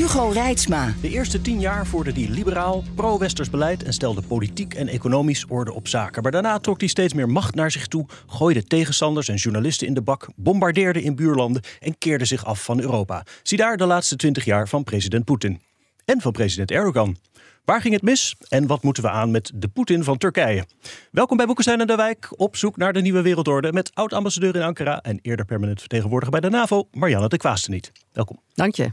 Hugo Reitsma. De eerste tien jaar voerde hij liberaal, pro-westers beleid en stelde politiek en economisch orde op zaken. Maar daarna trok hij steeds meer macht naar zich toe, gooide tegenstanders en journalisten in de bak, bombardeerde in buurlanden en keerde zich af van Europa. Zie daar de laatste twintig jaar van president Poetin. En van president Erdogan. Waar ging het mis en wat moeten we aan met de Poetin van Turkije? Welkom bij Boekenstein en de Wijk, op zoek naar de nieuwe wereldorde met oud-ambassadeur in Ankara en eerder permanent vertegenwoordiger bij de NAVO, Marianne de Kwaasteniet. Welkom. Dank je.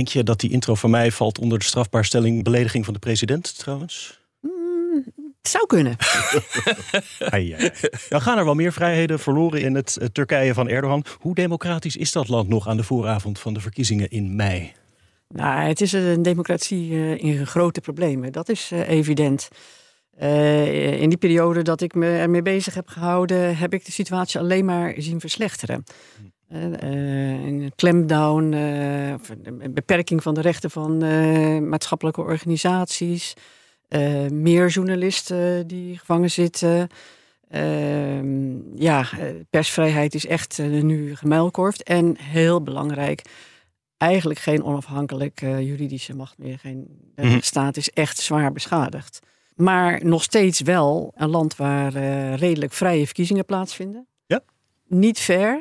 Denk je dat die intro van mij valt onder de strafbaarstelling belediging van de president trouwens? Het zou kunnen. Ai, ai. Dan gaan er wel meer vrijheden verloren in het eh, Turkije van Erdogan. Hoe democratisch is dat land nog aan de vooravond van de verkiezingen in mei? Nou, het is een democratie eh, in grote problemen. Dat is eh, evident. In die periode dat ik me ermee bezig heb gehouden, heb ik de situatie alleen maar zien verslechteren. Een clampdown, of een beperking van de rechten van maatschappelijke organisaties, meer journalisten die gevangen zitten. Ehm, ja, persvrijheid is echt nu gemuilkorfd. En heel belangrijk, eigenlijk geen onafhankelijke juridische macht meer. Geen, de Mhm. staat is echt zwaar beschadigd. Maar nog steeds wel een land waar eh, redelijk vrije verkiezingen plaatsvinden. Ja. Niet fair,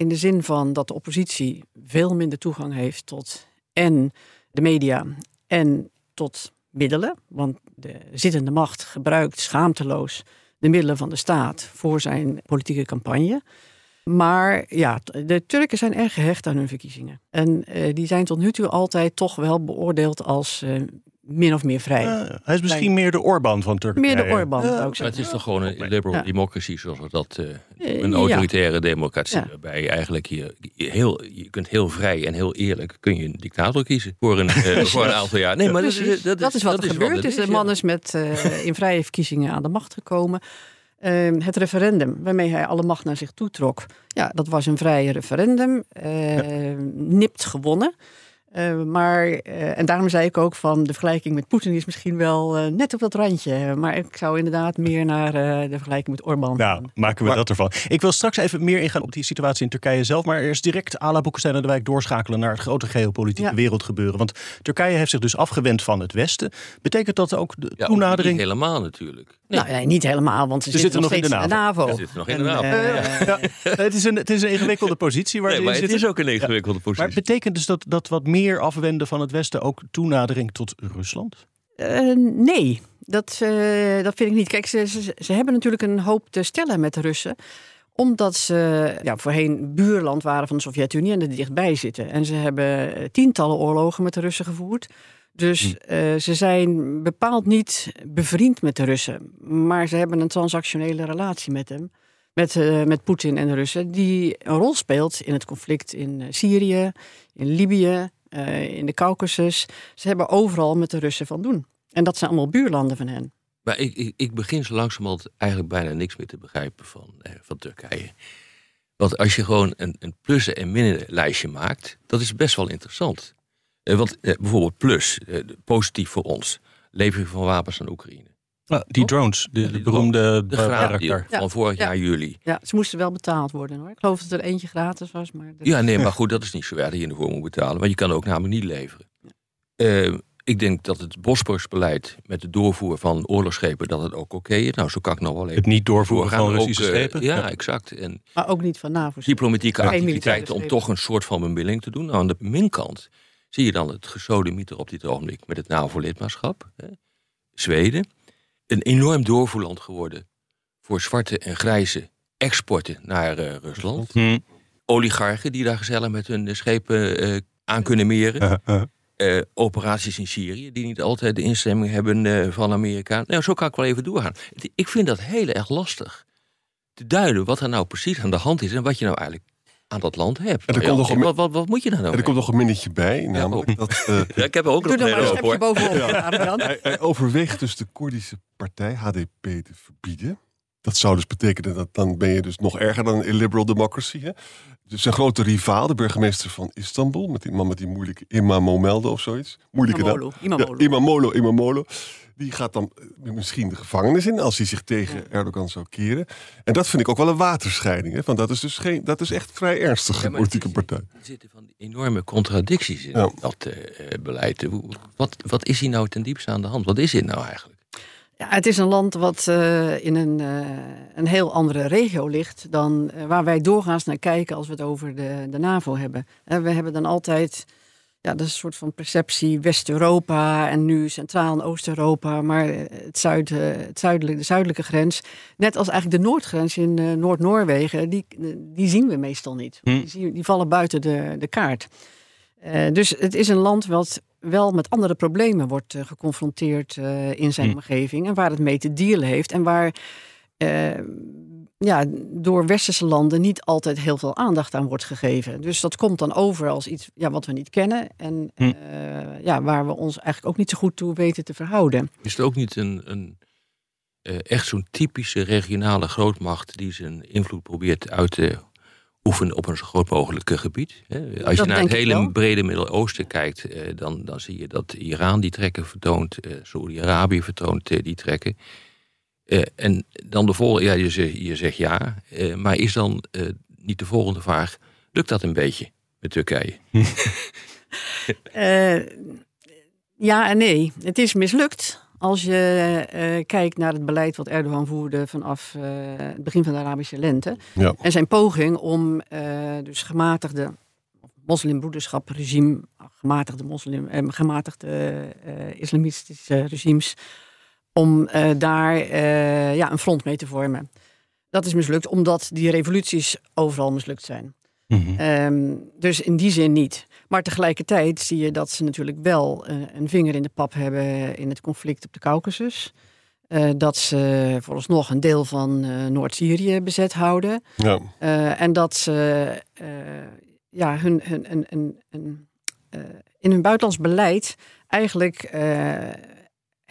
in de zin van dat de oppositie veel minder toegang heeft tot en de media en tot middelen. Want de zittende macht gebruikt schaamteloos de middelen van de staat voor zijn politieke campagne. Maar ja, de Turken zijn erg gehecht aan hun verkiezingen. En eh, die zijn tot nu toe altijd toch wel beoordeeld als eh, min of meer vrij. Hij is misschien meer de Orban van Turkije. meer de Orbán, ik Maar het is toch gewoon een liberal Ja. democracy, zoals we dat. eh, Eh, een ja. autoritaire democratie. Ja. Waarbij je eigenlijk je, je heel, je kunt heel vrij en heel eerlijk kun je een dictator kiezen voor een, eh, voor een aantal jaar. Nee, maar dat is, dat is, dat is wat er gebeurd het is. De ja. man is met, eh, in vrije verkiezingen aan de macht gekomen. Ehm, het referendum waarmee hij alle macht naar zich toe trok. Ja, dat was een vrije referendum. eh, Nipt gewonnen. Eh, maar, eh, en daarom zei ik ook van de vergelijking met Poetin is misschien wel eh, net op dat randje. Maar ik zou inderdaad meer naar eh, de vergelijking met Orbán Nou, gaan. maken we dat ervan. Ik wil straks even meer ingaan op die situatie in Turkije zelf. Maar eerst direct à la Boekenstein en de Wijk doorschakelen naar het grote geopolitieke Ja. wereldgebeuren. Want Turkije heeft zich dus afgewend van het Westen. Betekent dat ook de Ja, ook toenadering? Niet helemaal natuurlijk. Nee. Nou, nee, niet helemaal, want ze, Ze zitten, zitten nog nog in de in de NAVO. Ze zitten nog in de En, NAVO. eh, Ja, het, is een, het is een ingewikkelde positie waar Nee, maar het zitten. is ook een ingewikkelde positie. Maar betekent dus dat, dat wat meer afwenden van het Westen ook toenadering tot Rusland? Eh, nee, dat, eh, dat vind ik niet. Kijk, ze, ze, ze hebben natuurlijk een hoop te stellen met de Russen omdat ze ja, voorheen buurland waren van de Sovjet-Unie en er dichtbij zitten. En ze hebben tientallen oorlogen met de Russen gevoerd. Dus eh, ze zijn bepaald niet bevriend met de Russen. Maar ze hebben een transactionele relatie met hem. Met, eh, met Poetin en de Russen. Die een rol speelt in het conflict in eh, Syrië, in Libië, in de Caucasus. Ze hebben overal met de Russen van doen. En dat zijn allemaal buurlanden van hen. Maar ik, ik, ik begin zo langzamerhand eigenlijk bijna niks meer te begrijpen van, eh, van Turkije. Want als je gewoon een, een plussen- en minnenlijstje maakt, dat is best wel interessant. Eh, want eh, bijvoorbeeld plus, eh, positief voor ons, levering van wapens aan Oekraïne. Ah, die drones, de, Ja, de die beroemde De. Ja. van vorig Ja. jaar juli. Ja, ze moesten wel betaald worden hoor. Ik geloof dat er eentje gratis was. Maar dat- Ja, nee, maar goed, dat is niet zo erg dat je ervoor moet betalen. Want je kan ook namelijk niet leveren. Eh, ik denk dat het Bosporusbeleid met de doorvoer van oorlogsschepen, dat het ook oké is. Nou, zo kan ik nog wel even Het niet doorvoeren van Ook, Russische schepen. ja, exact. En Maar ook niet van NAVO. diplomatieke activiteiten om toch een soort van bemiddeling te doen. Nou, aan de minkant zie je dan het gesodemieter op dit ogenblik met het NAVO-lidmaatschap. Zweden. Een enorm doorvoerland geworden voor zwarte en grijze exporten naar eh, Rusland. Hm. Oligarchen die daar gezellig met hun eh, schepen eh, aan kunnen meren. Uh, operaties in Syrië die niet altijd de instemming hebben van Amerika. Nou, zo kan ik wel even doorgaan. Ik vind dat heel erg lastig te duiden wat er nou precies aan de hand is en wat je nou eigenlijk aan dat land hebt. En er Ja, komt nog een- wat, wat, wat moet je daar nou En er komt nog een minnetje bij, namelijk dat eh, Ja, ik heb er ook nog een hoor. bovenop, hij, hij overweegt dus de Koerdische partij HDP te verbieden. Dat zou dus betekenen dat dan ben je dus nog erger dan een liberal democracy. Hè? Dus een grote rivaal, de burgemeester van Istanbul, met die man met die moeilijke Imamomelde of zoiets. Moeilijke naam. Imamoglu, Imamoglu. Ja, Imamolo, Imamolo. Die gaat dan eh, misschien de gevangenis in als hij zich tegen Erdogan zou keren. En dat vind ik ook wel een waterscheiding. Hè? Want dat is dus geen, dat is echt vrij ernstig, Ja, een maar politieke is- partij. Er zitten van die enorme contradicties in Ja. dat eh, eh, beleid. Hoe- Wat, wat is hier nou ten diepste aan de hand? Wat is dit nou eigenlijk? Ja, het is een land wat eh, in een, eh, een heel andere regio ligt dan waar wij doorgaans naar kijken als we het over de, de NAVO hebben. We hebben dan altijd, ja, dat is een soort van perceptie West-Europa en nu Centraal- en Oost-Europa, maar eh, het, zuid, eh, het zuidelijke, de zuidelijke grens, net als eigenlijk de noordgrens in eh, Noord-Noorwegen, die, die zien we meestal niet. Hm. Die, zien- die vallen buiten de, de kaart. Dus het is een land wat wel met andere problemen wordt geconfronteerd in zijn Hm. omgeving. En waar het mee te dealen heeft. En waar ja, door westerse landen niet altijd heel veel aandacht aan wordt gegeven. Dus dat komt dan over als iets ja, wat we niet kennen. En Hm. eh, ja, waar we ons eigenlijk ook niet zo goed toe weten te verhouden. Is het ook niet een, een eh, echt zo'n typische regionale grootmacht die zijn invloed probeert uit te oefenen op een zo groot mogelijk gebied? Hè? Als je naar het hele brede Midden-Oosten kijkt, eh, dan, dan zie je dat Iran die trekken vertoont, Saoedi-Arabië vertoont die trekken. Eh, en dan de volgende, ja, je, zegt- je zegt ja, eh, maar is dan eh, niet de volgende vraag, lukt dat een beetje met Turkije? Eh, ja en nee. Het is mislukt. Als je eh, kijkt naar het beleid wat Erdogan voerde vanaf eh, het begin van de Arabische lente. Ja. En zijn poging om eh, dus gematigde moslimbroederschap-regime, gematigde, moslim, gematigde eh, islamitische regimes, om eh, daar eh, ja, een front mee te vormen. Dat is mislukt omdat die revoluties overal mislukt zijn. Mhm. Ehm, dus in die zin niet. Maar tegelijkertijd zie je dat ze natuurlijk wel eh, een vinger in de pap hebben in het conflict op de Caucasus. Dat ze vooralsnog een deel van Noord-Syrië bezet houden. Ja. En dat ze ja, hun, hun, hun, in hun buitenlands beleid eigenlijk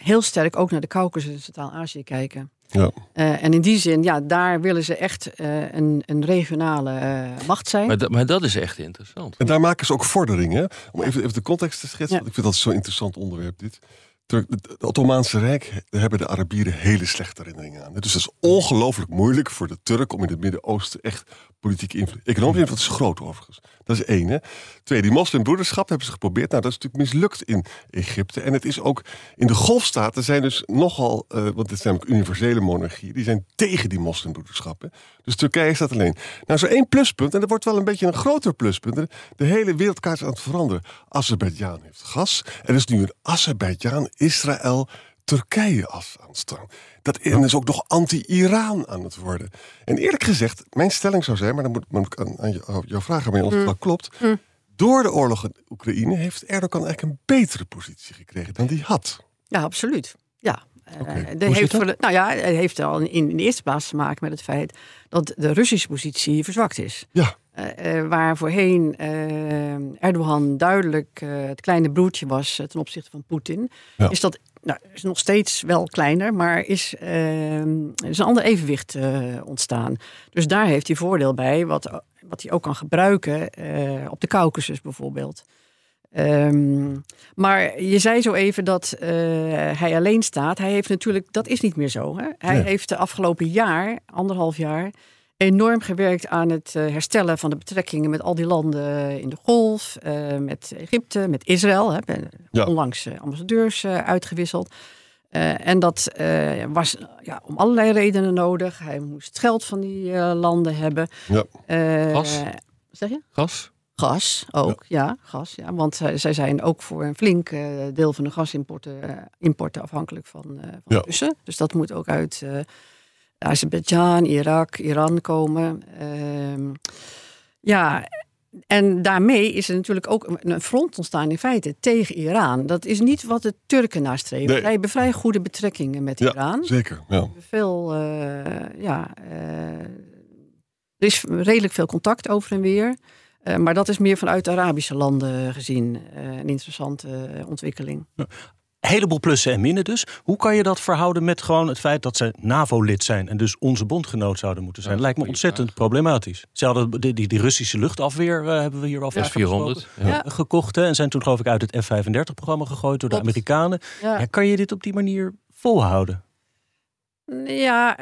heel sterk ook naar de Caucasus en Centraal-Azië kijken. Ja. Eh, en in die zin, ja, daar willen ze echt eh, een, een regionale eh, macht zijn. Maar, dat- maar dat is echt interessant. En daar maken ze ook vorderingen. Om even, even de context te schetsen, Ja. want ik vind dat zo'n interessant onderwerp dit. Het Ottomaanse Rijk, hebben de Arabieren hele slechte herinneringen aan. Dus het is ongelooflijk moeilijk voor de Turk om in het Midden-Oosten echt politieke invloed. Economische invloed is groot overigens. Dat is één. Hè. Twee, die moslimbroederschap hebben ze geprobeerd. Nou, dat is natuurlijk mislukt in Egypte. En het is ook in de golfstaten zijn dus nogal, eh, want het zijn namelijk universele monarchieën, die zijn tegen die moslimbroederschap. Hè. Dus Turkije staat alleen. Nou, zo één pluspunt, en dat wordt wel een beetje een groter pluspunt. De hele wereldkaart is aan het veranderen. Azerbeidzjan heeft gas. Er is nu een Azerbeidzjan, Israël, Turkije as aan. Dat en is ook nog anti-Iran aan het worden. En eerlijk gezegd, mijn stelling zou zijn, maar dan moet, moet ik aan, aan jou- jouw vragen mee, of het wel klopt. Door de oorlog in Oekraïne heeft Erdogan eigenlijk een betere positie gekregen dan die had. Ja, absoluut. Ja. Eh, Hoe zit heeft dat? voor de- nou ja, het heeft al in, in de eerste plaats te maken met het feit dat de Russische positie verzwakt is. Ja, Eh, eh, waar voorheen eh, Erdogan duidelijk het kleine broertje was ten opzichte van Poetin, Ja. is dat nou, is nog steeds wel kleiner, maar is, is een ander evenwicht ontstaan. Dus daar heeft hij voordeel bij, wat, wat hij ook kan gebruiken op de Caucasus bijvoorbeeld. Ehm, maar je zei zo even dat hij alleen staat. Hij heeft natuurlijk, dat is niet meer zo. Hè? Hij Nee. heeft de afgelopen jaar, anderhalf jaar, enorm gewerkt aan het eh, herstellen van de betrekkingen met al die landen in de Golf, eh, met Egypte, met Israël. Hè? Ben- Ja. Onlangs eh, ambassadeurs eh, uitgewisseld. Eh, en dat eh, was ja, om allerlei redenen nodig. Hij moest het geld van die eh, landen hebben. ja. Eh, Gas? Zeg je? Gas? Gas ook, ja, gas. Ja, want eh, zij zijn ook voor een flink eh, deel van de gasimporten eh, importen afhankelijk van, eh van Ja. Russen. Dus dat moet ook uit eh Azerbeidzjan, Irak, Iran komen. Ehm, ja, en daarmee is er natuurlijk ook een- front ontstaan in feite tegen Iran. Dat is niet wat de Turken nastreven. Nee. Zij hebben vrij goede betrekkingen met ja Iran zeker. Ja. veel, eh, ja, eh, Er is redelijk veel contact over en weer. Uh, maar dat is meer vanuit Arabische landen gezien uh, een interessante ontwikkeling. Een heleboel plussen en minnen dus. Hoe kan je dat verhouden met gewoon het feit dat ze NAVO-lid zijn en dus onze bondgenoot zouden moeten zijn? Ja, Lijkt me ontzettend vraag. problematisch. Ze hadden die, die, die Russische luchtafweer uh, hebben we hier al vast 400 ja. gekocht hè, en zijn toen geloof ik uit het F-35-programma gegooid door de. Amerikanen. Ja. kan je dit op die manier volhouden? Ja,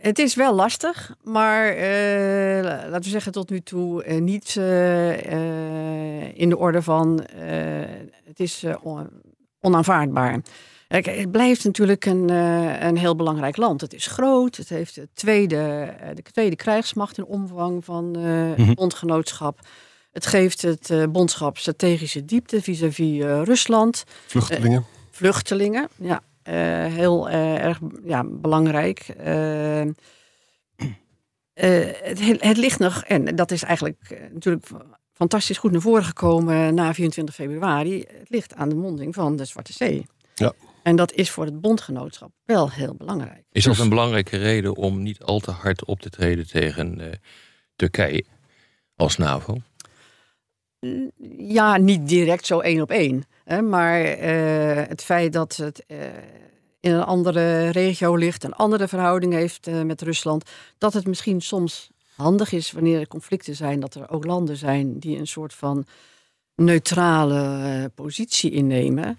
het is wel lastig, maar uh, laten we zeggen tot nu toe uh, niet uh, in de orde van het is onaanvaardbaar. Kijk, het blijft natuurlijk een, een heel belangrijk land. Het is groot, het heeft de tweede, de tweede krijgsmacht in omvang van mm -hmm. bondgenootschap. Het geeft het bondschap strategische diepte vis-à-vis -vis, Rusland. Vluchtelingen. vluchtelingen, ja. Uh, heel uh, erg ja, belangrijk. Het, het, ligt nog, en dat is eigenlijk natuurlijk fantastisch goed naar voren gekomen na 24 februari. Het ligt aan de monding van de Zwarte Zee. Ja. En dat is voor het bondgenootschap wel heel belangrijk. Is dat een belangrijke reden om niet al te hard op te treden tegen Turkije als NAVO? Ja, niet direct zo één op één. Hè, maar uh, het feit dat het uh, in een andere regio ligt, een andere verhouding heeft uh, met Rusland, dat het misschien soms handig is wanneer er conflicten zijn, dat er ook landen zijn die een soort van neutrale positie innemen.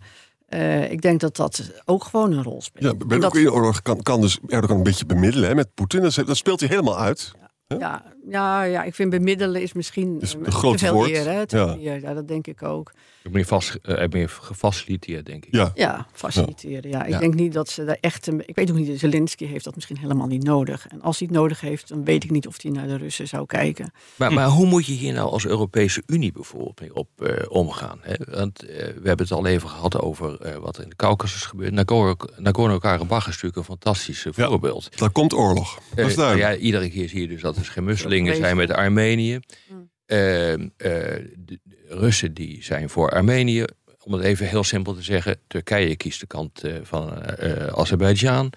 ik denk dat dat ook gewoon een rol speelt. Ja, bij de Oekraïne-oorlog kan, kan dus Erdogan een beetje bemiddelen hè, met Poetin. Dat, dat speelt hij helemaal uit. Ja, ja, ja, ik vind bemiddelen is misschien is een te veel woord. eer. Hè, te Ja. eer. ja, dat denk ik ook. Meer, vast, uh, meer gefaciliteerd, denk ik. Ja. Ja, faciliteren. Ja. Ik Ja. denk niet dat ze daar echt... Een, ik weet ook niet, Zelensky heeft dat misschien helemaal niet nodig. En als hij het nodig heeft, dan weet ik niet of hij naar de Russen zou kijken. Maar, maar hoe moet je hier nou als Europese Unie bijvoorbeeld mee op eh, omgaan? Hè? Want eh, we hebben het al even gehad over eh, wat er in de Caucasus gebeurt. Nagorno- Nagorno-Karabakh is natuurlijk een fantastisch eh, Ja. voorbeeld. Daar komt oorlog. Dat is Eh, duidelijk. ja, iedere keer zie je dus dat er geen musselingen Vreselijk. zijn met Armenië. Mm. Eh, eh, de, Russen die zijn voor Armenië. Om het even heel simpel te zeggen. Turkije kiest de kant eh, van eh Azerbeidzjan.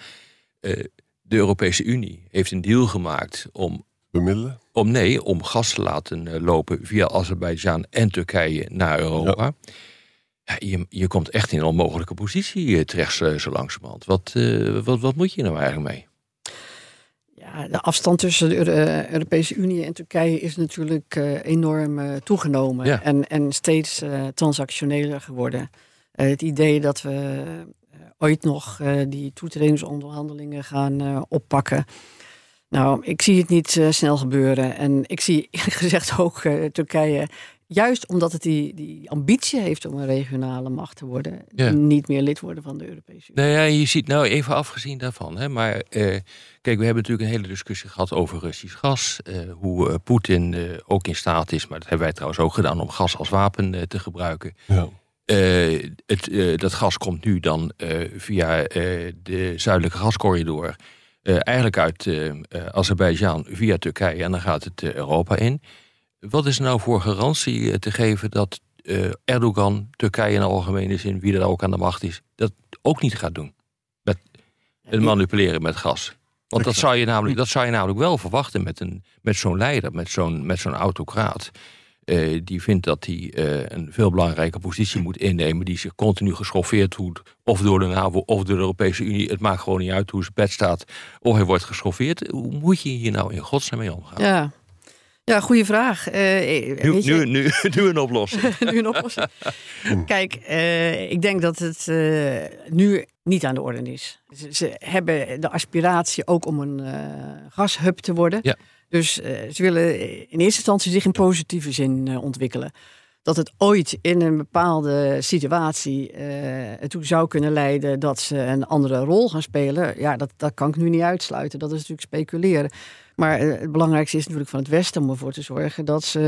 Eh, de Europese Unie heeft een deal gemaakt om Bemiddelen. om nee, om gas te laten eh, lopen via Azerbeidzjan en Turkije naar Europa. Ja. je, je komt echt in een onmogelijke positie terecht zo langzamerhand. Wat, eh, wat, wat moet je nou eigenlijk mee? Ja, de afstand tussen de eh, Europese Unie en Turkije is natuurlijk eh, enorm eh, toegenomen. Ja. En, en steeds transactioneler geworden. Het idee dat we ooit nog die toetredingsonderhandelingen gaan oppakken. Nou, ik zie het niet snel gebeuren. En ik zie eerlijk gezegd ook Turkije, juist omdat het die, die ambitie heeft om een regionale macht te worden, Ja. niet meer lid worden van de Europese Unie. Nou ja, je ziet nou even afgezien daarvan. Hè, maar eh, kijk, we hebben natuurlijk een hele discussie gehad over Russisch gas. eh, hoe eh, Poetin eh, ook in staat is, maar dat hebben wij trouwens ook gedaan, om gas als wapen eh, te gebruiken. Ja. Eh, het, eh, dat gas komt nu dan eh, via eh, de zuidelijke gascorridor. eh, eigenlijk uit eh, eh, Azerbeidzjan via Turkije en dan gaat het Europa in. Wat is er nou voor garantie eh, te geven dat eh, Erdogan, Turkije in algemene zin, wie er ook aan de macht is, dat ook niet gaat doen? Met het manipuleren met gas. Want dat zou je namelijk, dat zou je namelijk wel verwachten met, een, met zo'n leider, met zo'n, met zo'n autocraat. Eh, die vindt dat hij eh, een veel belangrijke positie moet innemen. Die zich continu geschoffeerd voelt. Of door de NAVO of door de Europese Unie. Het maakt gewoon niet uit hoe zijn bed staat. Of hij wordt geschoffeerd. Hoe moet je hier nou in godsnaam mee omgaan? Ja, ja goede vraag. Eh, nu, nu, nu, nu een oplossing. nu een oplossing. Kijk, eh, ik denk dat het eh, nu niet aan de orde is. Ze, ze hebben de aspiratie ook om een gashub te worden. Ja. Dus ze willen in eerste instantie zich in positieve zin ontwikkelen. Dat het ooit in een bepaalde situatie eh, ertoe zou kunnen leiden dat ze een andere rol gaan spelen. Ja, dat, dat kan ik nu niet uitsluiten. Dat is natuurlijk speculeren. Maar eh, het belangrijkste is natuurlijk van het Westen om ervoor te zorgen dat ze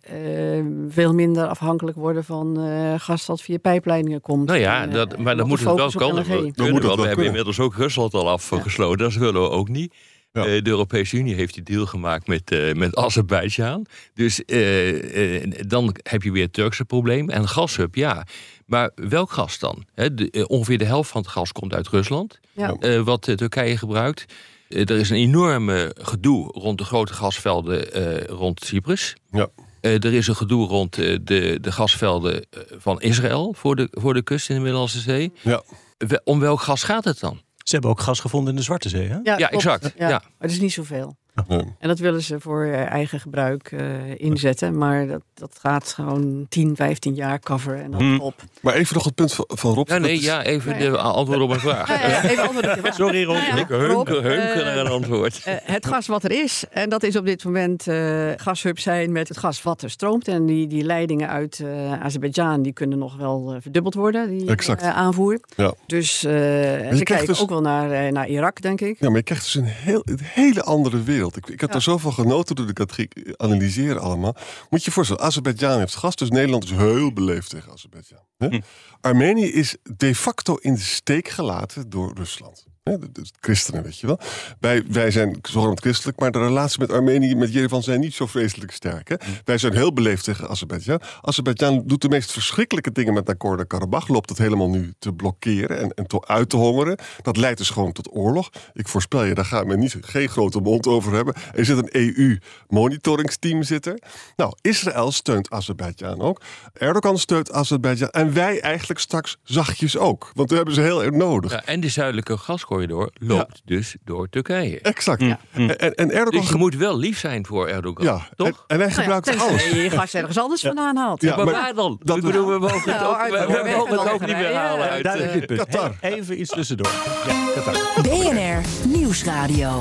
eh, veel minder afhankelijk worden van eh gas dat via pijpleidingen komt. Nou ja, En, dat, maar dan de moet het wel. LNG. We, wel we hebben inmiddels ook Rusland al afgesloten. Dat willen we ook niet. Ja. Eh, de Europese Unie heeft die deal gemaakt met, eh met Azerbeidzjan. Dus eh, dan heb je weer het Turkse probleem. En gashub, ja. Maar welk gas dan? De, ongeveer de helft van het gas komt uit Rusland. Ja. wat Turkije gebruikt. Er is een enorme gedoe rond de grote gasvelden rond Cyprus. Ja. Er is een gedoe rond de, de gasvelden van Israël voor de, voor de kust in de Middellandse Zee. Ja. We- Om welk gas gaat het dan? Ze hebben ook gas gevonden in de Zwarte Zee, hè? Ja, exact. Ja. Maar het is niet zoveel. Nee. En dat willen ze voor eh, eigen gebruik eh, inzetten. Maar dat, dat gaat gewoon 10, 15 jaar cover en dan Hmm. op. Maar even nog het punt van, van Rob. Ja, nee, is- ja, even de antwoord op mijn vraag. Ja, ja, even antwoord op je vraag. Sorry, Rob. Nou ja, Ik heunken, eh, heunken naar een antwoord. Eh, het gas wat er is, en dat is op dit moment eh gashub zijn met het gas wat er stroomt. En die, die leidingen uit eh Azerbeidzjan die kunnen nog wel verdubbeld worden, die Exact. aanvoer. Ja. Dus eh, ze kijken dus- ook wel naar, eh, naar Irak, denk ik. Ja, maar je krijgt dus een, heel, een hele andere wereld. Ik, ik heb Ja. er zoveel genoten toen ik dat ging analyseren allemaal. Moet je je voorstellen, Azerbeidzjan heeft gas, dus Nederland is heel beleefd tegen Azerbeidzjan. Hm. Armenië is de facto in de steek gelaten door Rusland. Hè? De, de christenen, weet je wel. Wij, wij zijn zogenaamd christelijk, maar de relatie met Armenië, met Jerevan zijn niet zo vreselijk sterk. Hè? Wij zijn heel beleefd tegen Azerbeidzjan. Azerbeidzjan doet de meest verschrikkelijke dingen met Nagorno-Karabakh. Loopt het helemaal nu te blokkeren en, en te, uit te hongeren. Dat leidt dus gewoon tot oorlog. Ik voorspel je, daar gaat men niet, geen grote mond over hebben. Er zit een EU-monitoringsteam zitten. Nou, Israël steunt Azerbeidzjan ook. Erdogan steunt Azerbeidzjan. En wij eigenlijk straks zachtjes ook. Want we hebben ze heel erg nodig. Ja, en de zuidelijke gascorridor loopt dus door Turkije. Exact. En, en, en Erdogan... Dus je moet wel lief zijn voor Erdogan, ja, en, toch? en hij Nou ja, gebruikt alles. je gas ergens anders vandaan haalt. Ja, maar, maar waar dan? dat- ik bedoel, we mogen het ook, we, mogen het ook niet meer halen uit... Eh. Qatar. Even iets tussendoor. Ja, Qatar. BNR Nieuwsradio.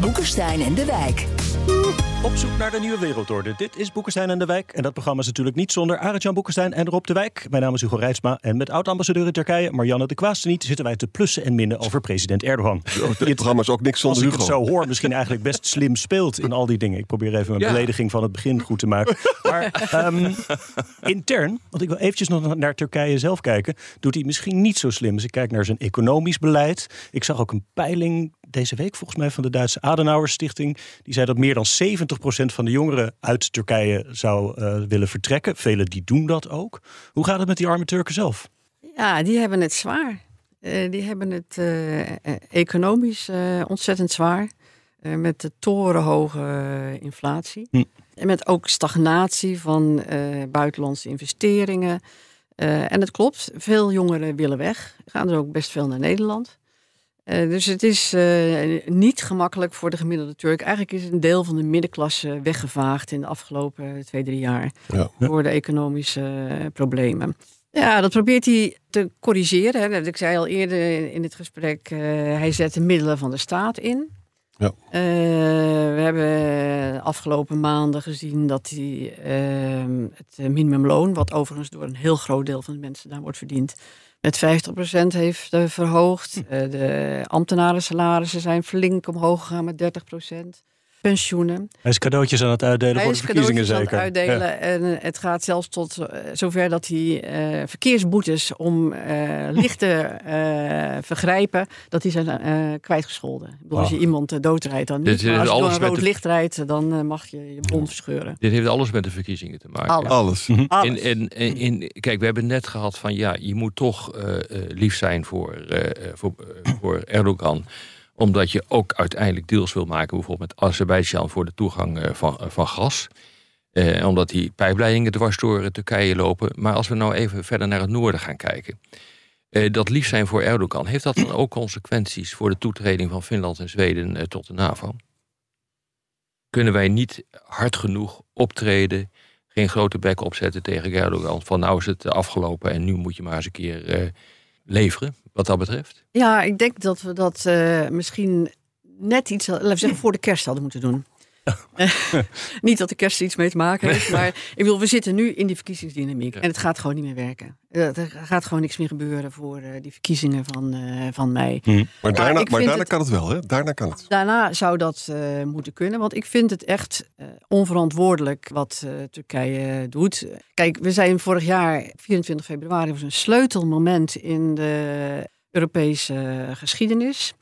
Boekenstein en de Wijk. Op zoek naar de nieuwe wereldorde. Dit is Boekenstein en de Wijk. En dat programma is natuurlijk niet zonder Arend-Jan Boekenstein en Rob de Wijk. Mijn naam is Hugo Reitsma. En met oud-ambassadeur in Turkije, Marianne de Kwaasteniet, zitten wij te plussen en minnen over president Erdogan. Dit programma is ook niks Als zonder ik het Hugo. zo hoor, misschien eigenlijk best slim speelt in al die dingen. Ik probeer even een Ja. belediging van het begin goed te maken. Maar ehm, intern, want ik wil eventjes nog naar Turkije zelf kijken, doet hij misschien niet zo slim. Dus ik kijk naar zijn economisch beleid. Ik zag ook een peiling deze week volgens mij van de Duitse Adenauer Stichting. Die zei dat meer dan 70% van de jongeren uit Turkije zou eh, willen vertrekken. Velen die doen dat ook. Hoe gaat het met die arme Turken zelf? Ja, die hebben het zwaar. Eh, die hebben het eh, economisch ontzettend zwaar. Met de torenhoge inflatie. Hm. En met ook stagnatie van buitenlandse investeringen. En het klopt, veel jongeren willen weg. Gaan er ook best veel naar Nederland. Eh, dus het is eh, niet gemakkelijk voor de gemiddelde Turk. Eigenlijk is een deel van de middenklasse weggevaagd in de afgelopen twee, drie jaar. Ja. Door de economische problemen. Ja, dat probeert hij te corrigeren. Hè. Ik zei al eerder in het gesprek, eh, hij zet de middelen van de staat in. Ja. We hebben de afgelopen maanden gezien dat hij ehm, het minimumloon, wat overigens door een heel groot deel van de mensen daar wordt verdiend, met 50% heeft eh, verhoogd. Eh, de ambtenarensalarissen zijn flink omhoog gegaan met 30%. Pensioenen. Hij is cadeautjes aan het uitdelen Hij voor de verkiezingen cadeautjes aan het zeker. uitdelen. En eh, het gaat zelfs tot eh, zover dat hij eh, verkeersboetes om eh, lichte eh, vergrijpen, dat die zijn eh, kwijtgescholden. Ik bedoel, als je iemand doodrijdt, dan Dit niet. Maar als je door een rood de- licht rijdt, dan mag je je bond verscheuren. Dit heeft alles met de verkiezingen te maken. Alles. Alles. Alles. En, en, en, in- kijk, we hebben net gehad van ja, je moet toch lief zijn voor, voor, voor Erdogan omdat je ook uiteindelijk deals wil maken, bijvoorbeeld met Azerbeidzjan voor de toegang eh, van, eh, van gas. Eh, omdat die pijpleidingen dwars door eh, Turkije lopen. Maar als we nou even verder naar het noorden gaan kijken. Eh, dat lief zijn voor Erdogan, heeft dat dan ook consequenties voor de toetreding van Finland en Zweden eh, tot de NAVO? Kunnen wij niet hard genoeg optreden, geen grote bek opzetten tegen Erdogan? Van nou is het afgelopen en nu moet je maar eens een keer leveren, wat dat betreft? Ja, ik denk dat we dat eh, misschien net iets, laten we zeggen, voor de kerst hadden moeten doen. niet dat de kerst er iets mee te maken heeft, maar ik wil, we zitten nu in die verkiezingsdynamiek en het gaat gewoon niet meer werken. Er gaat gewoon niks meer gebeuren voor eh, die verkiezingen van, eh, van mei. Maar daarna, maar daarna het- kan het wel, hè? Daarna kan het. Daarna zou dat eh, moeten kunnen, want ik vind het echt onverantwoordelijk wat Turkije doet. Kijk, we zijn vorig jaar, 24 februari, was een sleutelmoment in de Europese geschiedenis.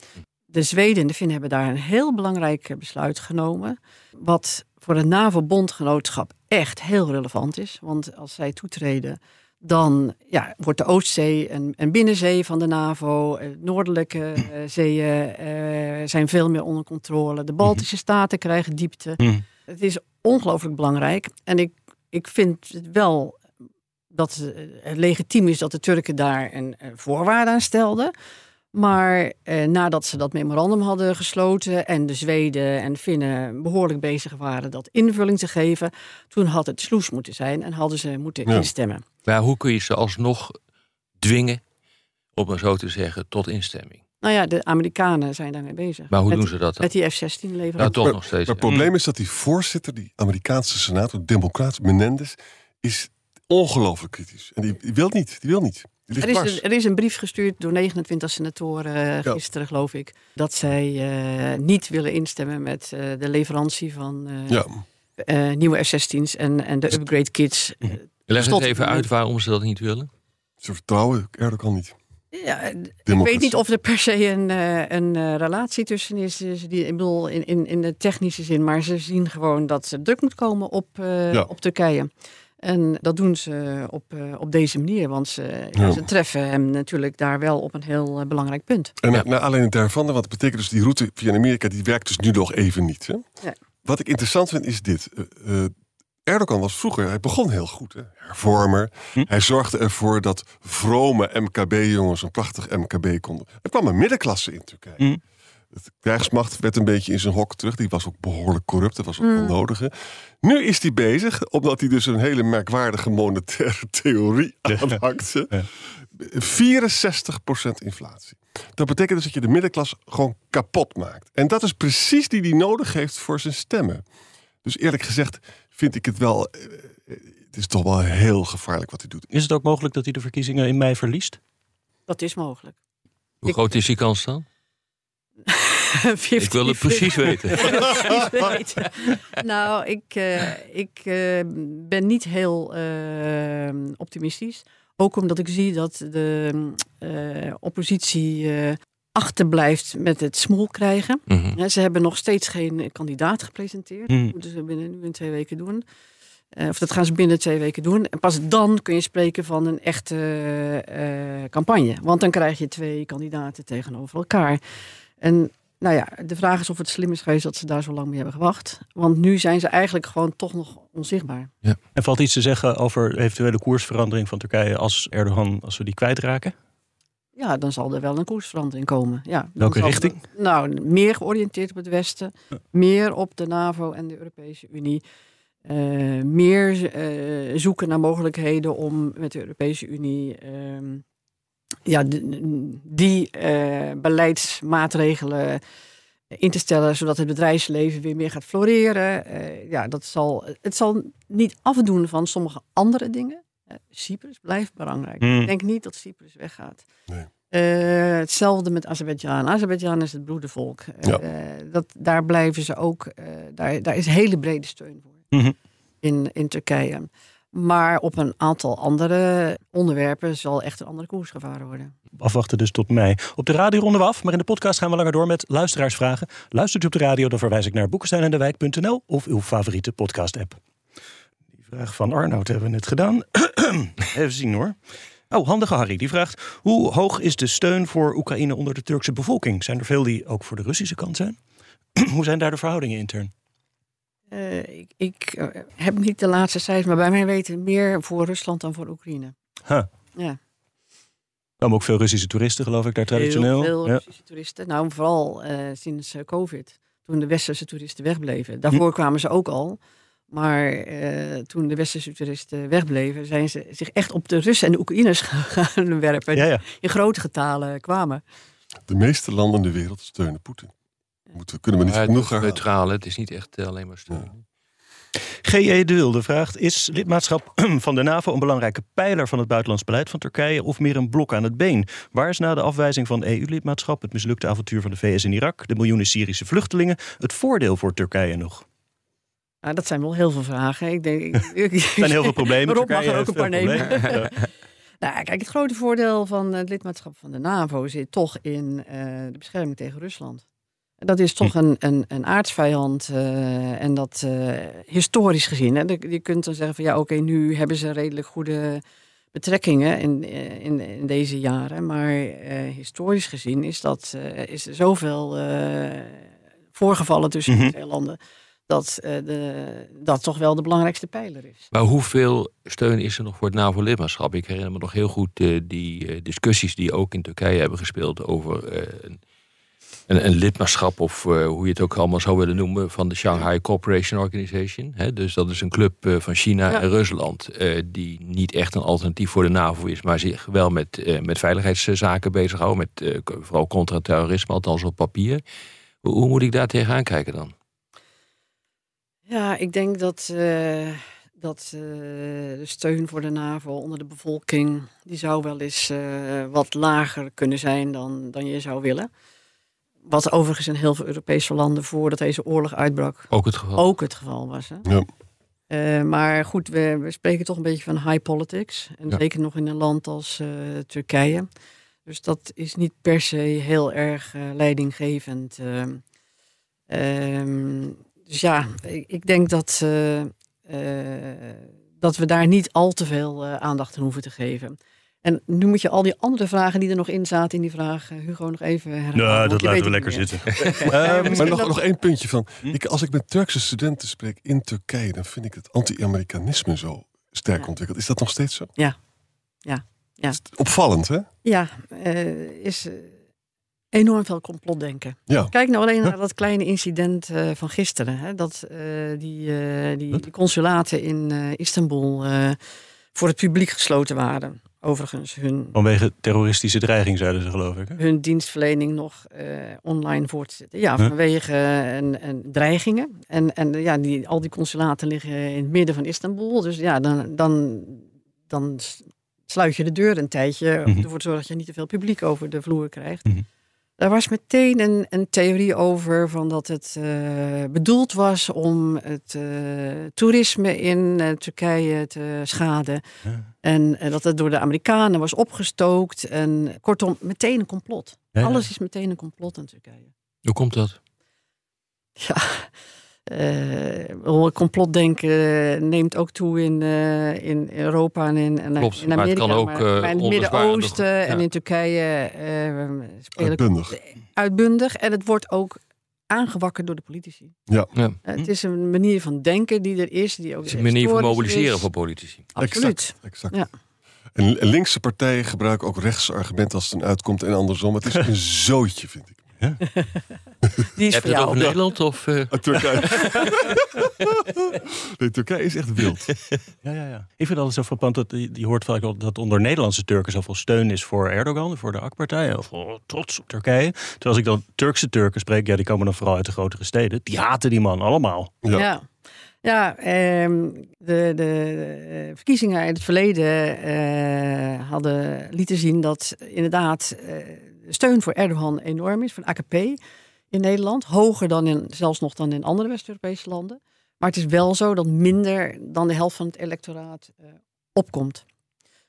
De Zweden en de Finnen hebben daar een heel belangrijk eh, besluit genomen. Wat voor het NAVO-bondgenootschap echt heel relevant is. Want als zij toetreden, dan ja, wordt de Oostzee een, een binnenzee van de NAVO. Eh, Noordelijke uh, zeeën uh, zijn veel meer onder controle. De Baltische staten krijgen diepte. Mm. Het is ongelooflijk belangrijk. En ik, ik vind het wel dat het legitiem is dat de Turken daar een voorwaarde aan stelden. Maar eh, nadat ze dat memorandum hadden gesloten en de Zweden en Finnen behoorlijk bezig waren dat invulling te geven, toen had het sloes moeten zijn en hadden ze moeten Ja. instemmen. Maar hoe kun je ze alsnog dwingen, om maar zo te zeggen, tot instemming? Nou ja, de Amerikanen zijn daarmee bezig. Maar hoe met, doen ze dat dan? Met die F-16 leveren. Nou, toch Maar- nog steeds. Maar het ja. probleem is dat die voorzitter, die Amerikaanse senator, democraat Menendez, is ongelooflijk kritisch. En die, die wil niet, die wil niet. Er is, een, er is een brief gestuurd door 29 senatoren eh, gisteren, geloof ik, dat zij eh, niet willen instemmen met eh, de leverantie van eh, Ja, eh, nieuwe F-16's en, en de upgrade kits. Eh, Leg het Tot- even uit waarom ze dat niet willen. ze vertrouwen Erdogan niet. Ja, ik weet niet of er per se een, eh, een eh, relatie tussen is. Dus die, ik bedoel, in, in, in de technische zin. Maar ze zien gewoon dat er druk moet komen op, eh, Ja. op Turkije. En dat doen ze op, eh, op deze manier. Want ze, Ja. ze treffen hem natuurlijk daar wel op een heel eh, belangrijk punt. En Ja. na, naar aanleiding daarvan, want dat betekent dus die route via Amerika, die werkt dus nu nog even niet. Hè? Ja. Wat ik interessant vind is dit. Eh, eh, Erdogan was vroeger, hij begon heel goed. Hè? Hervormer. Hm. Hij zorgde ervoor dat vrome MKB-jongens een prachtig MKB konden. Er kwam een middenklasse in Turkije. Hm. De krijgsmacht werd een beetje in zijn hok terug. Die was ook behoorlijk corrupt. Dat was ook Mm. onnodige. Nu is hij bezig, omdat hij dus een hele merkwaardige monetaire theorie aanhakte. Ja. 64% inflatie. Dat betekent dus dat je de middenklasse gewoon kapot maakt. En dat is precies die die nodig heeft voor zijn stemmen. Dus eerlijk gezegd vind ik het wel... eh, eh, Het is toch wel heel gevaarlijk wat hij doet. Is het ook mogelijk dat hij de verkiezingen in mei verliest? Dat is mogelijk. Hoe Ik- groot is die kans dan? 50, Ik wil het precies weten. precies weten. Nou, ik, eh, ik eh, ben niet heel eh, optimistisch. Ook omdat ik zie dat de oppositie achterblijft met het smoel krijgen. Mhm. Ja, ze hebben nog steeds geen kandidaat gepresenteerd. Hmm. Dat moeten ze binnen nu in twee weken doen. Of dat gaan ze binnen twee weken doen. En pas dan kun je spreken van een echte campagne. Want dan krijg je twee kandidaten tegenover elkaar. En nou ja, de vraag is of het slim is geweest dat ze daar zo lang mee hebben gewacht. Want nu zijn ze eigenlijk gewoon toch nog onzichtbaar. En valt iets te zeggen over eventuele koersverandering van Turkije als Erdogan, als we die kwijtraken? Ja, dan zal er wel een koersverandering komen. Ja, Welke richting? Nou, meer georiënteerd op het Westen. Meer op de NAVO en de Europese Unie. Eh, meer eh, zoeken naar mogelijkheden om met de Europese Unie ehm, ja, die eh, beleidsmaatregelen in te stellen, zodat het bedrijfsleven weer meer gaat floreren. Eh, ja, dat zal, het zal niet afdoen van sommige andere dingen. Eh, Cyprus blijft belangrijk. Hmm. Ik denk niet dat Cyprus weggaat. Nee. Eh, hetzelfde met Azerbeidzjan. Azerbeidzjan is het broedervolk. Ja. dat, daar blijven ze ook. eh, daar, daar is hele brede steun voor Mhm. in, in Turkije. Maar op een aantal andere onderwerpen zal echt een andere koers gevaren worden. Afwachten dus tot mei. Op de radio ronden we af, maar in de podcast gaan we langer door met luisteraarsvragen. Luistert u op de radio, dan verwijs ik naar boekensteinendewijk.nl of uw favoriete podcast-app. Die vraag van Arnoud hebben we net gedaan. Even zien hoor. Oh, handige Harry, die vraagt... hoe hoog is de steun voor Oekraïne onder de Turkse bevolking? Zijn er veel die ook voor de Russische kant zijn? hoe zijn daar de verhoudingen intern? Eh, ik ik eh, heb niet de laatste cijfers, maar bij mij weten meer voor Rusland dan voor Oekraïne. Huh. Ja. Er komen ook veel Russische toeristen, geloof ik, daar traditioneel. Heel veel Ja. Russische toeristen. Nou, vooral eh, sinds eh, COVID. Toen de westerse toeristen wegbleven. Daarvoor kwamen ze ook al. Maar eh, toen de westerse toeristen wegbleven, zijn ze zich echt op de Russen en de Oekraïners gaan werpen. Ja, ja. Die in grote getalen kwamen. De meeste landen in de wereld steunen Poetin. Moeten, kunnen we niet Maar het genoeg is neutraal, het is niet echt eh, alleen maar steun. G.E. De Wilde vraagt: Is lidmaatschap van de NAVO een belangrijke pijler van het buitenlands beleid van Turkije of meer een blok aan het been? Waar is na de afwijzing van EU-lidmaatschap, het mislukte avontuur van de VS in Irak, de miljoenen Syrische vluchtelingen, het voordeel voor Turkije nog? Nou, dat zijn wel heel veel vragen. Ik denk, Er zijn heel veel problemen. Rob mag er ook een paar nemen. Ja. Nou, kijk, het grote voordeel van het lidmaatschap van de NAVO zit toch in eh, de bescherming tegen Rusland. Dat is toch een, een, een aardsvijand eh, en dat eh, historisch gezien. Hè, de- je kunt dan zeggen van ja, oké, nu hebben ze redelijk goede betrekkingen in, eh, in, in deze jaren. Maar historisch gezien is, dat, is er zoveel voorgevallen tussen Mhm. die twee landen. Dat de, dat toch wel de belangrijkste pijler is. Maar hoeveel steun is er nog voor het NAVO-lidmaatschap? Ik herinner me nog heel goed die discussies die ook in Turkije hebben gespeeld over een, een, een lidmaatschap, of eh, hoe je het ook allemaal zou willen noemen, van de Shanghai Cooperation Organization. Hè? Dus dat is een club eh, van China Ja. en Rusland, eh, die niet echt een alternatief voor de NAVO is, maar zich wel met, met veiligheidszaken bezighoudt, met vooral contra-terrorisme, althans op papier. Hoe, hoe moet ik daar tegenaan kijken dan? Ja, ik denk dat, dat de steun voor de NAVO onder de bevolking... die zou wel eens wat lager kunnen zijn dan, dan je zou willen. Wat overigens in heel veel Europese landen voordat deze oorlog uitbrak Ook het geval. ook het geval was. Hè? Ja. Eh, maar goed, we, we spreken toch een beetje van high politics. En Ja. zeker nog in een land als eh, Turkije. Dus dat is niet per se heel erg eh, leidinggevend. ehm. Ehm, dus ja, ik, ik denk dat, dat we daar niet al te veel aandacht aan hoeven te geven. En nu moet je al die andere vragen die er nog in zaten in die vraag, eh, Hugo, nog even herhalen. Nou, want dat laten we lekker zitten. Ja, Ehm, misschien Maar nog, nog één puntje van. Hm? Ik, als ik met Turkse studenten spreek in Turkije, dan vind ik het anti-Amerikanisme zo sterk Ja. ontwikkeld. Is dat nog steeds zo? Ja. Ja. Ja. Opvallend, hè? Ja, eh, is eh, enorm veel complotdenken. Ja. Kijk nou alleen naar dat kleine incident eh, van gisteren. Hè, dat eh, die, eh, die, die consulaten in eh, Istanbul eh, voor het publiek gesloten waren. Overigens hun, Vanwege terroristische dreiging, zeiden ze geloof ik. hè? hun dienstverlening nog eh, online voor te zetten. Ja, Huh? vanwege een, een dreigingen. En, en ja, die, al die consulaten liggen in het midden van Istanbul. Dus ja, dan, dan, dan sluit je de deur een tijdje om Mhm. ervoor te zorgen dat je niet te veel publiek over de vloer krijgt. Mhm. Daar was meteen een, een theorie over van dat het eh, bedoeld was om het eh, toerisme in eh, Turkije te schaden. Ja. En dat het door de Amerikanen was opgestookt. En kortom, meteen een complot. Ja, ja. Alles is meteen een complot in Turkije. Hoe komt dat? Ja, eh complotdenken neemt ook toe in, eh, in Europa en in, en Klopt, in maar het Amerika. kan ook, maar, eh, maar in het Midden-Oosten en in Turkije eh spelen Uitbundig. uitbundig. En het wordt ook aangewakkerd door de politici. Ja. Ja. Eh, Het is een manier van denken die er is. Die ook Het is een manier van mobiliseren is. voor politici. Absoluut. Exact. exact. Ja. En linkse partijen gebruiken ook rechtse argumenten als het dan uitkomt en andersom. Het is een zootje, vind ik. Die is Heb voor jou. over Nederland of... eh, Uit Turkije. nee, Turkije is echt wild. Ja, ja, ja. Ik vind het altijd zo frappant dat je, hoort vaak dat onder Nederlandse Turken zoveel steun is voor Erdogan, voor de AK-partij, of oh, trots op Turkije. Terwijl als ik dan Turkse Turken spreek, ja, die komen dan vooral uit de grotere steden. Die haten die man allemaal. Ja. Ja. Ja, ehm, de, de eh, verkiezingen uit het verleden eh, hadden lieten zien dat inderdaad eh, de steun voor Erdogan enorm is, de AKP in Nederland. Hoger dan in, zelfs nog dan in andere West-Europese landen. Maar het is wel zo dat minder dan de helft van het electoraat eh, opkomt.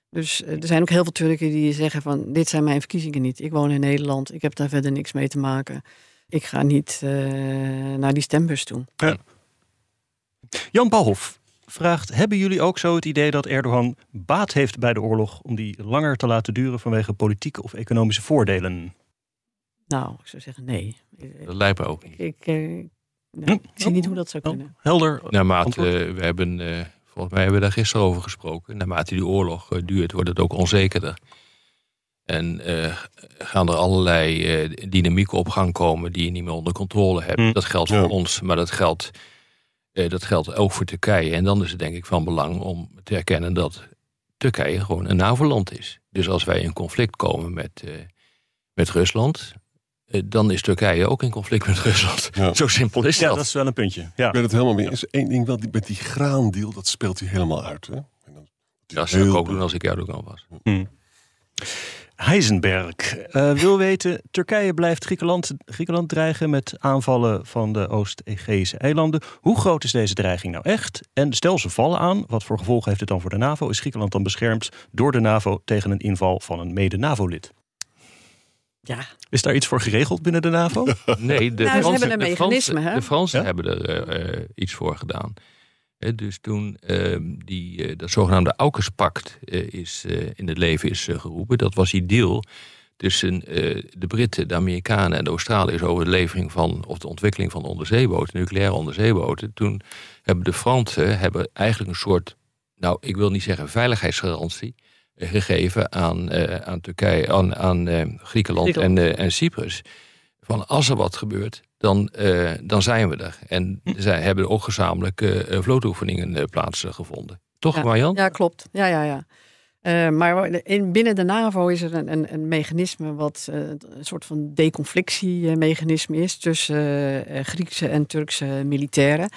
Dus eh, er zijn ook heel veel Turken die zeggen van dit zijn mijn verkiezingen niet. Ik woon in Nederland, ik heb daar verder niks mee te maken. Ik ga niet eh, naar die stembus toe. Jan Balhoff vraagt, hebben jullie ook zo het idee dat Erdogan baat heeft bij de oorlog om die langer te laten duren vanwege politieke of economische voordelen? Nou, ik zou zeggen nee. Dat lijkt me ook niet. Ik, eh, nee, Hm? ik zie niet hoe dat zou Oh, kunnen. helder. Naarmate, we hebben, eh, volgens mij hebben we daar gisteren over gesproken. Naarmate die oorlog eh, duurt, wordt het ook onzekerder. En eh, gaan er allerlei eh, dynamieken op gang komen die je niet meer onder controle hebt. Hm. Dat geldt Ja. voor ons, maar dat geldt, dat geldt ook voor Turkije. En dan is het denk ik van belang om te erkennen dat Turkije gewoon een NAVO-land is. Dus als wij in conflict komen met, eh, met Rusland, eh, dan is Turkije ook in conflict met Rusland. Ja. Zo simpel is Ja, dat. dat is wel een puntje. Ja. Ik ben het helemaal mee eens. Eén ding wel, die, met die graandeal, dat speelt hij helemaal uit. Hè? En dan, Dat zou ik ook doen als ik Erdogan was. Heisenberg eh, wil weten: Turkije blijft Griekenland, Griekenland dreigen met aanvallen van de Oost-Egeïsche eilanden. Hoe groot is deze dreiging nou echt? En stel ze vallen aan, wat voor gevolgen heeft het dan voor de NAVO? Is Griekenland dan beschermd door de NAVO tegen een inval van een mede-NAVO-lid? Ja, Is daar iets voor geregeld binnen de NAVO? Nee, de Nou, Fransen, hebben een de mechanisme, Fransen, hè? de Fransen Ja? hebben er eh, eh, iets voor gedaan. Dus toen ehm, die, eh, dat zogenaamde AUKUS-pact eh, is, eh, in het leven is geroepen, dat was die deal tussen de Britten, de Amerikanen en de Australiërs over de levering van, of de ontwikkeling van onderzeeboten, nucleaire onderzeeboten. Toen hebben de Fransen hebben eigenlijk een soort, nou ik wil niet zeggen veiligheidsgarantie, gegeven aan, aan Turkije, aan, aan Griekenland, Griekenland. En, eh, en Cyprus. Van als er wat gebeurt, dan, eh, dan zijn we er. En zij hebben ook gezamenlijk eh, vlootoefeningen eh, plaatsgevonden. Toch, Ja. Marjan? Ja, klopt. Ja, ja, ja. Maar in, binnen de NAVO is er een, een, een mechanisme wat een soort van deconflictiemechanisme is tussen Griekse en Turkse militairen.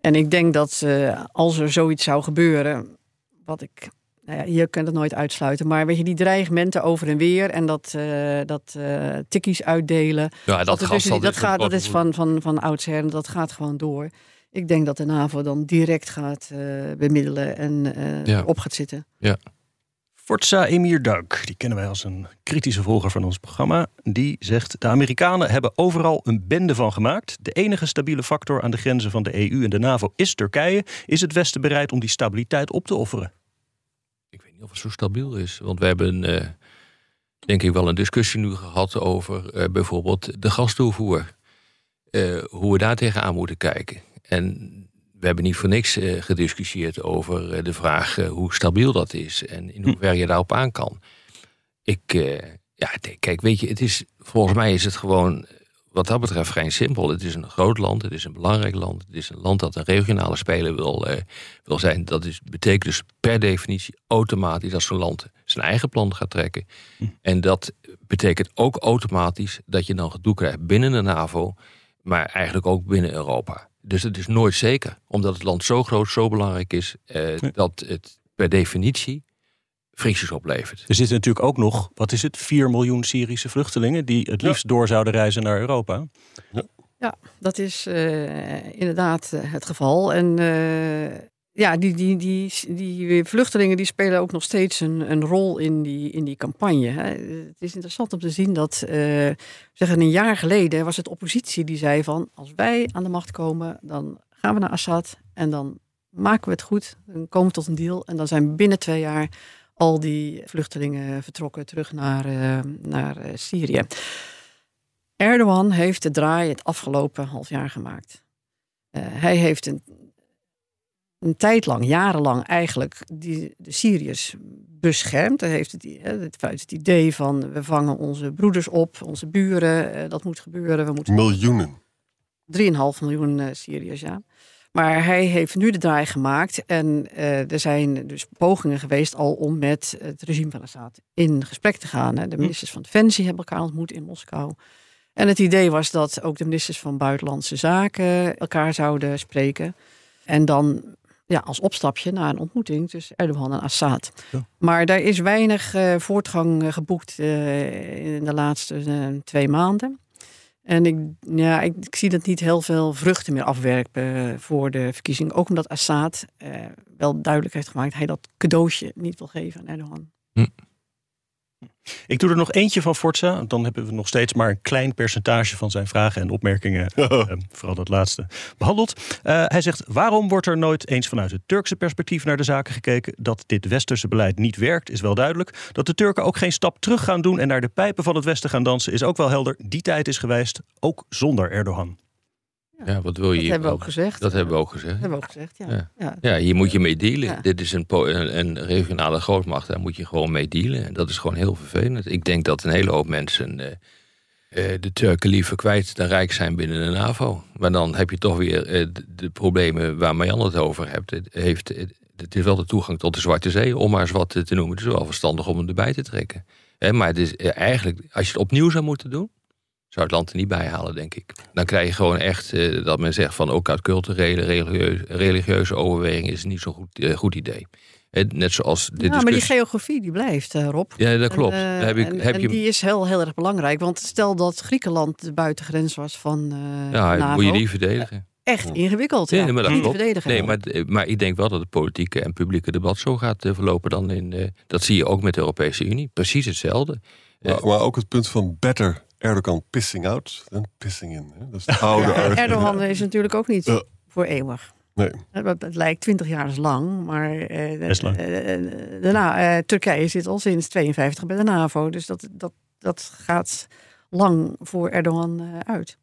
En ik denk dat als er zoiets zou gebeuren, wat ik, nou ja, je kunt het nooit uitsluiten, maar weet je, die dreigementen over en weer en dat, eh, dat eh, tikkies uitdelen, Ja, dat, tussen die- dat, is gaat, dat ook- is van, van, van oudsher en dat gaat gewoon door. Ik denk dat de NAVO dan direct gaat eh, bemiddelen en eh, Ja. op gaat zitten. Forza Emir Doug, die kennen wij als een kritische volger van ons programma. Die zegt: De Amerikanen hebben overal een bende van gemaakt. De enige stabiele factor aan de grenzen van de EU en de NAVO is Turkije. Is het Westen bereid om die stabiliteit op te offeren? Ik weet niet of het zo stabiel is. Want we hebben, eh, denk ik, wel een discussie nu gehad over eh, bijvoorbeeld de gastoevoer. Eh, hoe we daar tegenaan moeten kijken. En we hebben niet voor niks gediscussieerd over de vraag hoe stabiel dat is en in hoeverre je daarop aan kan. Ik, ja, kijk, weet je, het is, volgens mij is het gewoon wat dat betreft vrij simpel. Het is een groot land, het is een belangrijk land, het is een land dat een regionale speler wil, eh, wil zijn. Dat is, betekent dus per definitie automatisch dat zo'n land zijn eigen plan gaat trekken. En dat betekent ook automatisch dat je dan gedoe krijgt binnen de NAVO, maar eigenlijk ook binnen Europa. Dus het is nooit zeker, omdat het land zo groot, zo belangrijk is, eh, dat het per definitie fricties oplevert. Er zitten natuurlijk ook nog, wat is het, 4 miljoen Syrische vluchtelingen die het liefst door zouden reizen naar Europa. Ja, dat is eh, inderdaad eh, het geval. En eh, ja, die, die, die, die vluchtelingen die spelen ook nog steeds een, een rol in die, in die campagne. Hè. Het is interessant om te zien dat, eh, zeggen een jaar geleden was het oppositie die zei van als wij aan de macht komen, dan gaan we naar Assad en dan maken we het goed. Dan komen we tot een deal en dan zijn binnen twee jaar al die vluchtelingen vertrokken terug naar, eh, naar eh, Syrië. Erdogan heeft de draai het afgelopen half jaar gemaakt. Eh, hij heeft een, een tijd lang, jarenlang eigenlijk, die, de Syriërs beschermd. Hij heeft het, het, het idee van we vangen onze broeders op, onze buren, dat moet gebeuren. We moeten Miljoenen. 3,5 miljoen Syriërs, ja. Maar hij heeft nu de draai gemaakt en eh, er zijn dus pogingen geweest al om met het regime van Assad in gesprek te gaan. Hè. De ministers van Defensie hebben elkaar ontmoet in Moskou. En het idee was dat ook de ministers van Buitenlandse Zaken elkaar zouden spreken. En dan ja, als opstapje naar een ontmoeting tussen Erdogan en Assad. Ja. Maar daar is weinig eh, voortgang geboekt eh, in de laatste twee maanden. En ik, ja, ik, zie dat niet heel veel vruchten meer afwerpen eh, voor de verkiezing. Ook omdat Assad eh, wel duidelijk heeft gemaakt dat hij dat cadeautje niet wil geven aan Erdogan. Ik doe er nog eentje van Forza. Dan hebben we nog steeds maar een klein percentage van zijn vragen en opmerkingen, eh, vooral dat laatste, behandeld. Eh, hij zegt: Waarom wordt er nooit eens vanuit het Turkse perspectief naar de zaken gekeken? Dat dit westerse beleid niet werkt, is wel duidelijk. Dat de Turken ook geen stap terug gaan doen en naar de pijpen van het Westen gaan dansen, is ook wel helder. Die tijd is geweest, ook zonder Erdogan. Ja, wat wil je Dat hebben we ook gezegd. Dat hebben we ook gezegd. Dat hebben we ook gezegd, ja. Ja. hier moet je mee dealen. Dit is een, een, regionale grootmacht, daar moet je gewoon mee dealen. En dat is gewoon heel vervelend. Ik denk dat een hele hoop mensen eh, eh, de Turken liever kwijt dan rijk zijn binnen de NAVO. Maar dan heb je toch weer eh, de, de problemen waar Marjan het over hebt. Het, heeft, het, is wel de toegang tot de Zwarte Zee, om maar eens wat te noemen. Het is wel verstandig om hem erbij te trekken. Hè, maar het is eigenlijk, als je het opnieuw zou moeten doen, zou het land er niet bij halen, denk ik. Dan krijg je gewoon echt eh, dat men zegt van ook uit culturele, religieuze, religieuze overwegingen is het niet zo'n goed, eh, goed idee. Eh, net zoals dit Ja, maar die geografie die blijft, eh, Rob. Ja, dat klopt. En, heb ik, en, heb en je, die is heel, heel erg belangrijk. Want stel dat Griekenland de buitengrens was van eh ja, NAVO. moet je die verdedigen. Echt ingewikkeld. Ja, Ja, maar dat Niet klopt. verdedigen. Nee, maar, maar ik denk wel dat het politieke en publieke debat zo gaat verlopen dan in. eh, dat zie je ook met de Europese Unie. Precies hetzelfde. Maar, maar ook het punt van better Erdogan pissing out pissing in. Hè? Dat is de oude. Erdogan is natuurlijk ook niet Ja. voor eeuwig. Nee. Het, het lijkt 20 jaar is lang, maar eh, Best lang. eh, eh, daarna, eh, Turkije zit al sinds 52 bij de NAVO. Dus dat, dat, dat gaat lang voor Erdogan eh, uit.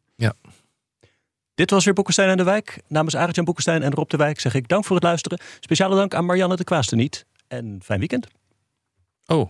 Dit was weer Boekenstein en de Wijk. Namens Arend-Jan Boekenstein en Rob de Wijk zeg ik dank voor het luisteren. Speciale dank aan Marianne de Kwaasteniet. En fijn weekend. Oh,